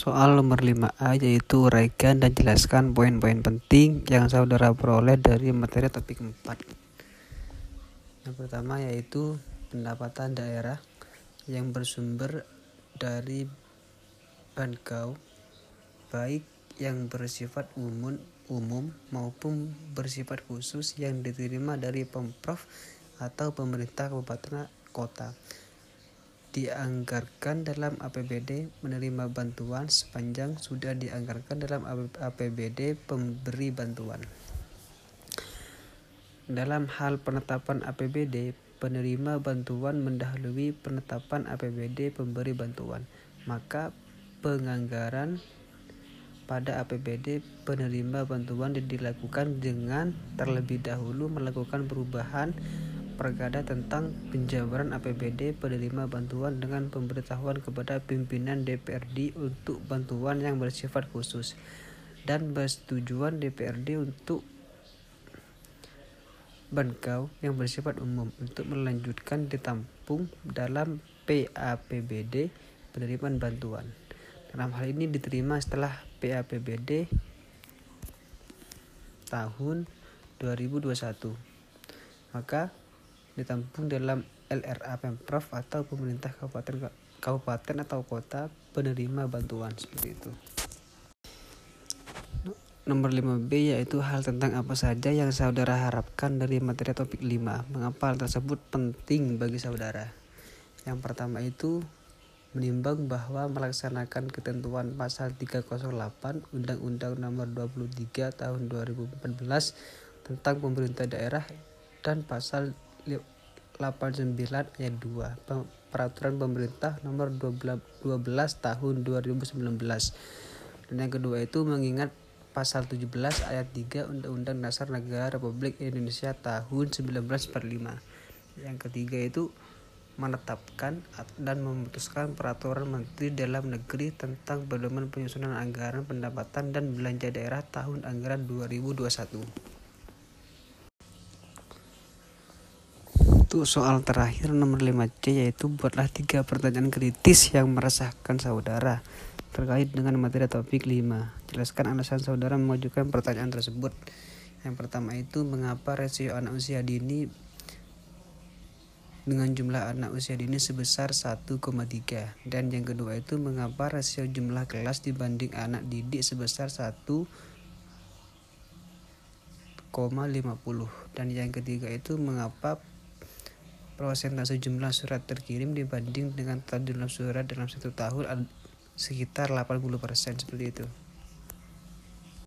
Soal nomor 5A yaitu uraikan dan jelaskan poin-poin penting yang saudara peroleh dari materi topik 4. Yang pertama yaitu pendapatan daerah yang bersumber dari Bankau baik yang bersifat umum umum maupun bersifat khusus yang diterima dari Pemprov atau pemerintah kabupaten kota dianggarkan dalam APBD menerima bantuan sepanjang sudah dianggarkan dalam APBD pemberi bantuan. Dalam hal penetapan APBD, penerima bantuan mendahului penetapan APBD pemberi bantuan, maka penganggaran pada APBD penerima bantuan dilakukan dengan terlebih dahulu melakukan perubahan Perkada tentang penjabaran APBD penerima bantuan dengan pemberitahuan kepada pimpinan DPRD untuk bantuan yang bersifat khusus dan persetujuan DPRD untuk Bankau yang bersifat umum untuk melanjutkan ditampung dalam PAPBD penerimaan bantuan. Dalam hal ini diterima setelah PAPBD tahun 2021. Maka ditampung dalam LRA Pemprov atau pemerintah kabupaten kabupaten atau kota penerima bantuan seperti itu. Nomor 5B yaitu hal tentang apa saja yang saudara harapkan dari materi topik 5. Mengapa hal tersebut penting bagi saudara? Yang pertama itu menimbang bahwa melaksanakan ketentuan pasal 308 Undang-Undang Nomor 23 Tahun 2014 tentang pemerintah daerah dan pasal 89 ayat 2 Peraturan Pemerintah Nomor 12, 12 Tahun 2019. Dan yang kedua itu mengingat pasal 17 ayat 3 Undang-Undang Dasar Negara Republik Indonesia tahun 1945. Yang ketiga itu menetapkan dan memutuskan peraturan Menteri Dalam Negeri tentang pedoman penyusunan anggaran pendapatan dan belanja daerah tahun anggaran 2021. Untuk soal terakhir nomor 5C yaitu buatlah tiga pertanyaan kritis yang meresahkan saudara terkait dengan materi topik 5. Jelaskan alasan saudara mengajukan pertanyaan tersebut. Yang pertama itu mengapa rasio anak usia dini dengan jumlah anak usia dini sebesar 1,3 dan yang kedua itu mengapa rasio jumlah kelas dibanding anak didik sebesar 1,50 dan yang ketiga itu mengapa prosentase jumlah surat terkirim dibanding dengan total jumlah surat dalam satu tahun sekitar 80% seperti itu.